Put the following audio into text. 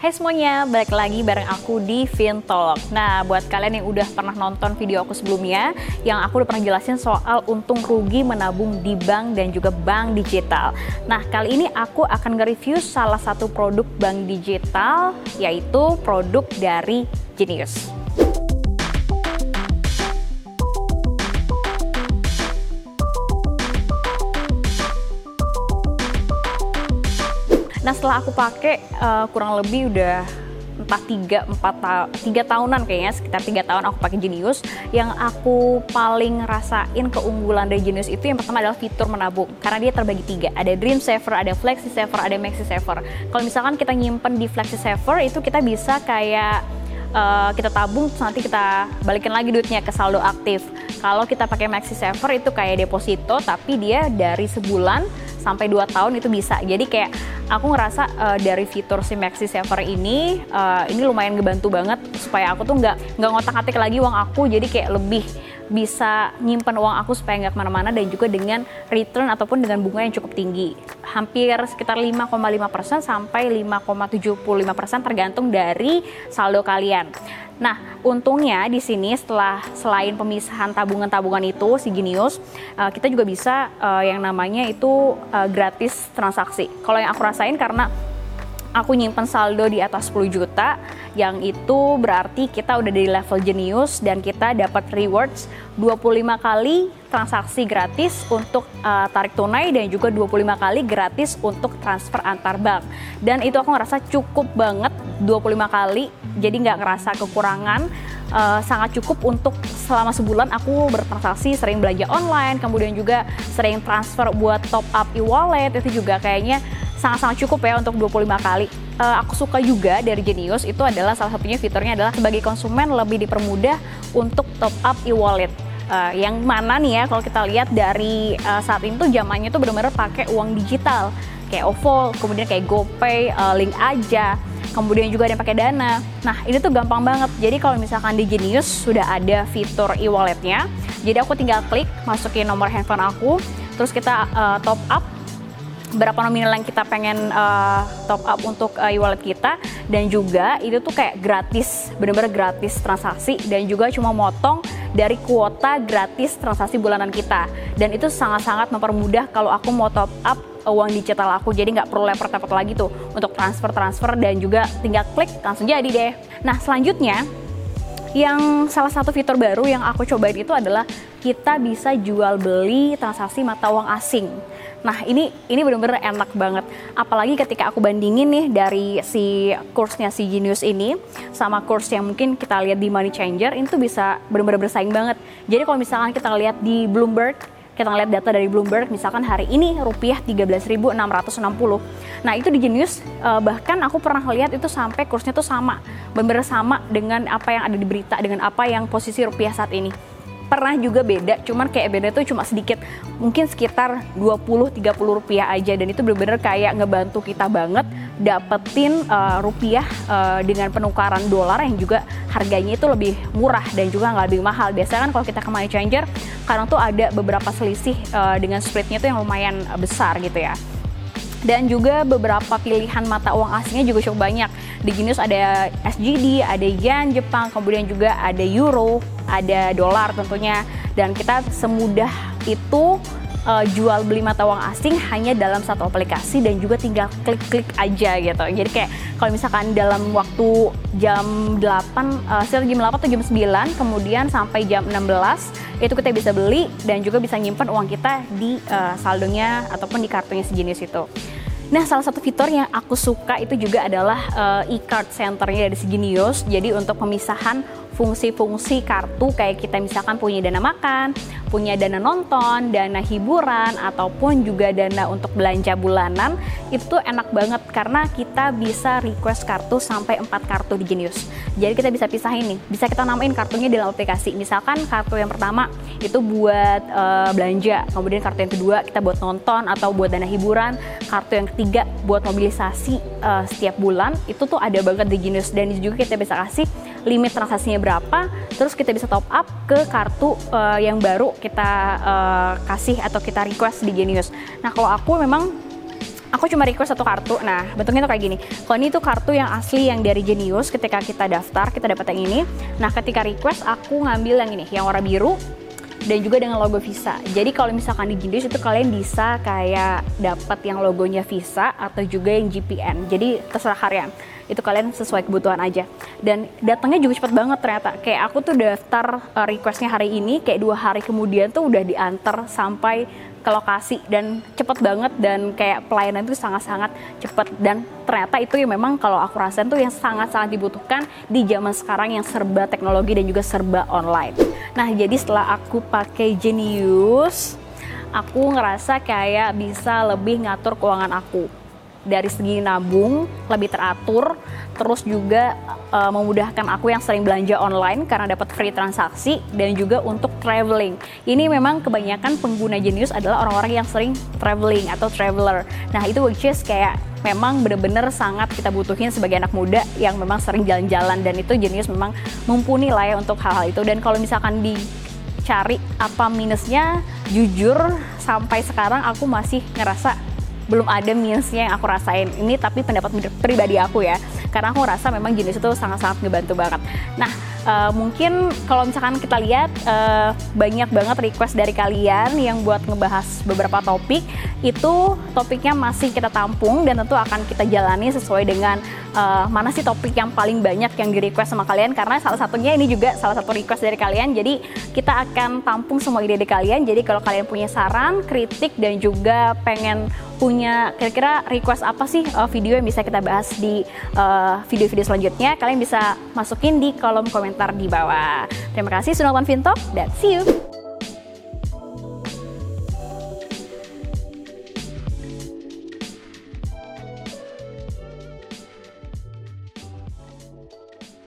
Hai semuanya, balik lagi bareng aku di Fintolog. Nah, buat kalian yang udah pernah nonton video aku sebelumnya, yang aku udah pernah jelasin soal untung rugi menabung di bank dan juga bank digital. Nah, kali ini aku akan nge-review salah satu produk bank digital, yaitu produk dari Genius. Nah setelah aku pakai uh, kurang lebih udah entah tiga empat tiga tahunan kayaknya sekitar tiga tahun aku pakai Genius. Yang aku paling rasain keunggulan dari Genius itu yang pertama adalah fitur menabung. Karena dia terbagi tiga. Ada Dream Saver ada Flexi Saver ada Maxi Saver. Kalau misalkan kita nyimpen di Flexi Saver itu kita bisa kayak uh, kita tabung terus nanti kita balikin lagi duitnya ke saldo aktif. Kalau kita pakai Maxi Saver itu kayak deposito tapi dia dari sebulan sampai 2 tahun itu bisa. Jadi kayak aku ngerasa uh, dari fitur si Maxi Saver ini uh, ini lumayan ngebantu banget supaya aku tuh nggak nggak ngotak-atik lagi uang aku jadi kayak lebih bisa nyimpan uang aku supaya nggak ke mana-mana dan juga dengan return ataupun dengan bunga yang cukup tinggi hampir sekitar 5,5% sampai 5,75% tergantung dari saldo kalian. Nah, untungnya di sini setelah selain pemisahan tabungan-tabungan itu si Genius, uh, kita juga bisa uh, yang namanya itu uh, gratis transaksi. Kalau yang aku rasain karena aku nyimpen saldo di atas 10 juta, yang itu berarti kita udah di level Genius dan kita dapat rewards 25 kali transaksi gratis untuk uh, tarik tunai dan juga 25 kali gratis untuk transfer antar bank. Dan itu aku ngerasa cukup banget 25 kali jadi nggak ngerasa kekurangan. Uh, sangat cukup untuk selama sebulan aku bertransaksi sering belanja online kemudian juga sering transfer buat top up e-wallet. Itu juga kayaknya sangat-sangat cukup ya untuk 25 kali. Uh, aku suka juga dari Genius itu adalah salah satunya fiturnya adalah sebagai konsumen lebih dipermudah untuk top up e-wallet. Uh, yang mana nih ya kalau kita lihat dari uh, saat itu zamannya tuh benar-benar pakai uang digital. Kayak OVO, kemudian kayak GoPay, uh, link aja, kemudian juga ada yang pakai Dana. Nah, ini tuh gampang banget. Jadi kalau misalkan di Genius sudah ada fitur e-walletnya, jadi aku tinggal klik, masukin nomor handphone aku, terus kita uh, top up berapa nominal yang kita pengen uh, top up untuk uh, e-wallet kita dan juga itu tuh kayak gratis bener-bener gratis transaksi dan juga cuma motong dari kuota gratis transaksi bulanan kita dan itu sangat-sangat mempermudah kalau aku mau top up uang digital aku jadi nggak perlu repot-repot lagi tuh untuk transfer-transfer dan juga tinggal klik langsung jadi deh. Nah selanjutnya yang salah satu fitur baru yang aku cobain itu adalah kita bisa jual beli transaksi mata uang asing. Nah ini ini benar-benar enak banget. Apalagi ketika aku bandingin nih dari si kursnya si Genius ini sama kurs yang mungkin kita lihat di Money Changer itu bisa benar-benar bersaing banget. Jadi kalau misalkan kita lihat di Bloomberg kita ngeliat data dari Bloomberg misalkan hari ini rupiah 13.660 nah itu di Genius uh, bahkan aku pernah lihat itu sampai kursnya tuh sama benar-benar sama dengan apa yang ada di berita dengan apa yang posisi rupiah saat ini. Pernah juga beda, cuman kayak beda tuh cuma sedikit, mungkin sekitar 20-30 rupiah aja dan itu bener-bener kayak ngebantu kita banget dapetin uh, rupiah uh, dengan penukaran dolar yang juga harganya itu lebih murah dan juga nggak lebih mahal. Biasanya kan kalau kita ke money changer, kadang tuh ada beberapa selisih uh, dengan spreadnya tuh yang lumayan besar gitu ya dan juga beberapa pilihan mata uang asingnya juga cukup banyak. Di Genius ada SGD, ada yen Jepang, kemudian juga ada euro, ada dolar tentunya. Dan kita semudah itu uh, jual beli mata uang asing hanya dalam satu aplikasi dan juga tinggal klik-klik aja gitu. Jadi kayak kalau misalkan dalam waktu jam 8, uh, sekitar jam 8 atau jam 9, kemudian sampai jam 16, itu kita bisa beli dan juga bisa nyimpan uang kita di uh, saldonya ataupun di kartunya sejenis itu. Nah, salah satu fitur yang aku suka itu juga adalah uh, e-card centernya dari Genius. Jadi untuk pemisahan fungsi-fungsi kartu kayak kita misalkan punya dana makan, punya dana nonton, dana hiburan, ataupun juga dana untuk belanja bulanan, itu enak banget karena kita bisa request kartu sampai 4 kartu di Genius. Jadi kita bisa pisahin nih, bisa kita namain kartunya dalam aplikasi. Misalkan kartu yang pertama itu buat uh, belanja, kemudian kartu yang kedua kita buat nonton atau buat dana hiburan, kartu yang ketiga buat mobilisasi uh, setiap bulan, itu tuh ada banget di Genius dan juga kita bisa kasih limit transaksinya berapa, terus kita bisa top up ke kartu uh, yang baru kita uh, kasih atau kita request di Genius. Nah kalau aku memang aku cuma request satu kartu. Nah, bentuknya tuh kayak gini. Kalau ini tuh kartu yang asli yang dari Genius ketika kita daftar, kita dapat yang ini. Nah, ketika request aku ngambil yang ini, yang warna biru dan juga dengan logo Visa. Jadi kalau misalkan di Genius itu kalian bisa kayak dapat yang logonya Visa atau juga yang GPN. Jadi terserah kalian. Itu kalian sesuai kebutuhan aja. Dan datangnya juga cepet banget ternyata. Kayak aku tuh daftar uh, requestnya hari ini, kayak dua hari kemudian tuh udah diantar sampai ke lokasi dan cepet banget dan kayak pelayanan itu sangat-sangat cepet dan ternyata itu yang memang kalau aku rasain tuh yang sangat-sangat dibutuhkan di zaman sekarang yang serba teknologi dan juga serba online. Nah jadi setelah aku pakai Genius, aku ngerasa kayak bisa lebih ngatur keuangan aku dari segi nabung lebih teratur terus juga uh, memudahkan aku yang sering belanja online karena dapat free transaksi dan juga untuk traveling. Ini memang kebanyakan pengguna Genius adalah orang-orang yang sering traveling atau traveler. Nah itu which is kayak memang benar-benar sangat kita butuhin sebagai anak muda yang memang sering jalan-jalan dan itu Genius memang mumpuni lah ya untuk hal-hal itu. Dan kalau misalkan dicari apa minusnya jujur sampai sekarang aku masih ngerasa belum ada minusnya yang aku rasain. Ini tapi pendapat pribadi aku ya. Karena aku rasa memang jenis itu sangat-sangat ngebantu banget. Nah uh, mungkin kalau misalkan kita lihat uh, banyak banget request dari kalian yang buat ngebahas beberapa topik. Itu topiknya masih kita tampung dan tentu akan kita jalani sesuai dengan uh, mana sih topik yang paling banyak yang di request sama kalian. Karena salah satunya ini juga salah satu request dari kalian. Jadi kita akan tampung semua ide-ide kalian. Jadi kalau kalian punya saran kritik dan juga pengen punya kira-kira request apa sih uh, video yang bisa kita bahas di uh, video-video uh, selanjutnya, kalian bisa masukin di kolom komentar di bawah. Terima kasih sudah nonton dan see you!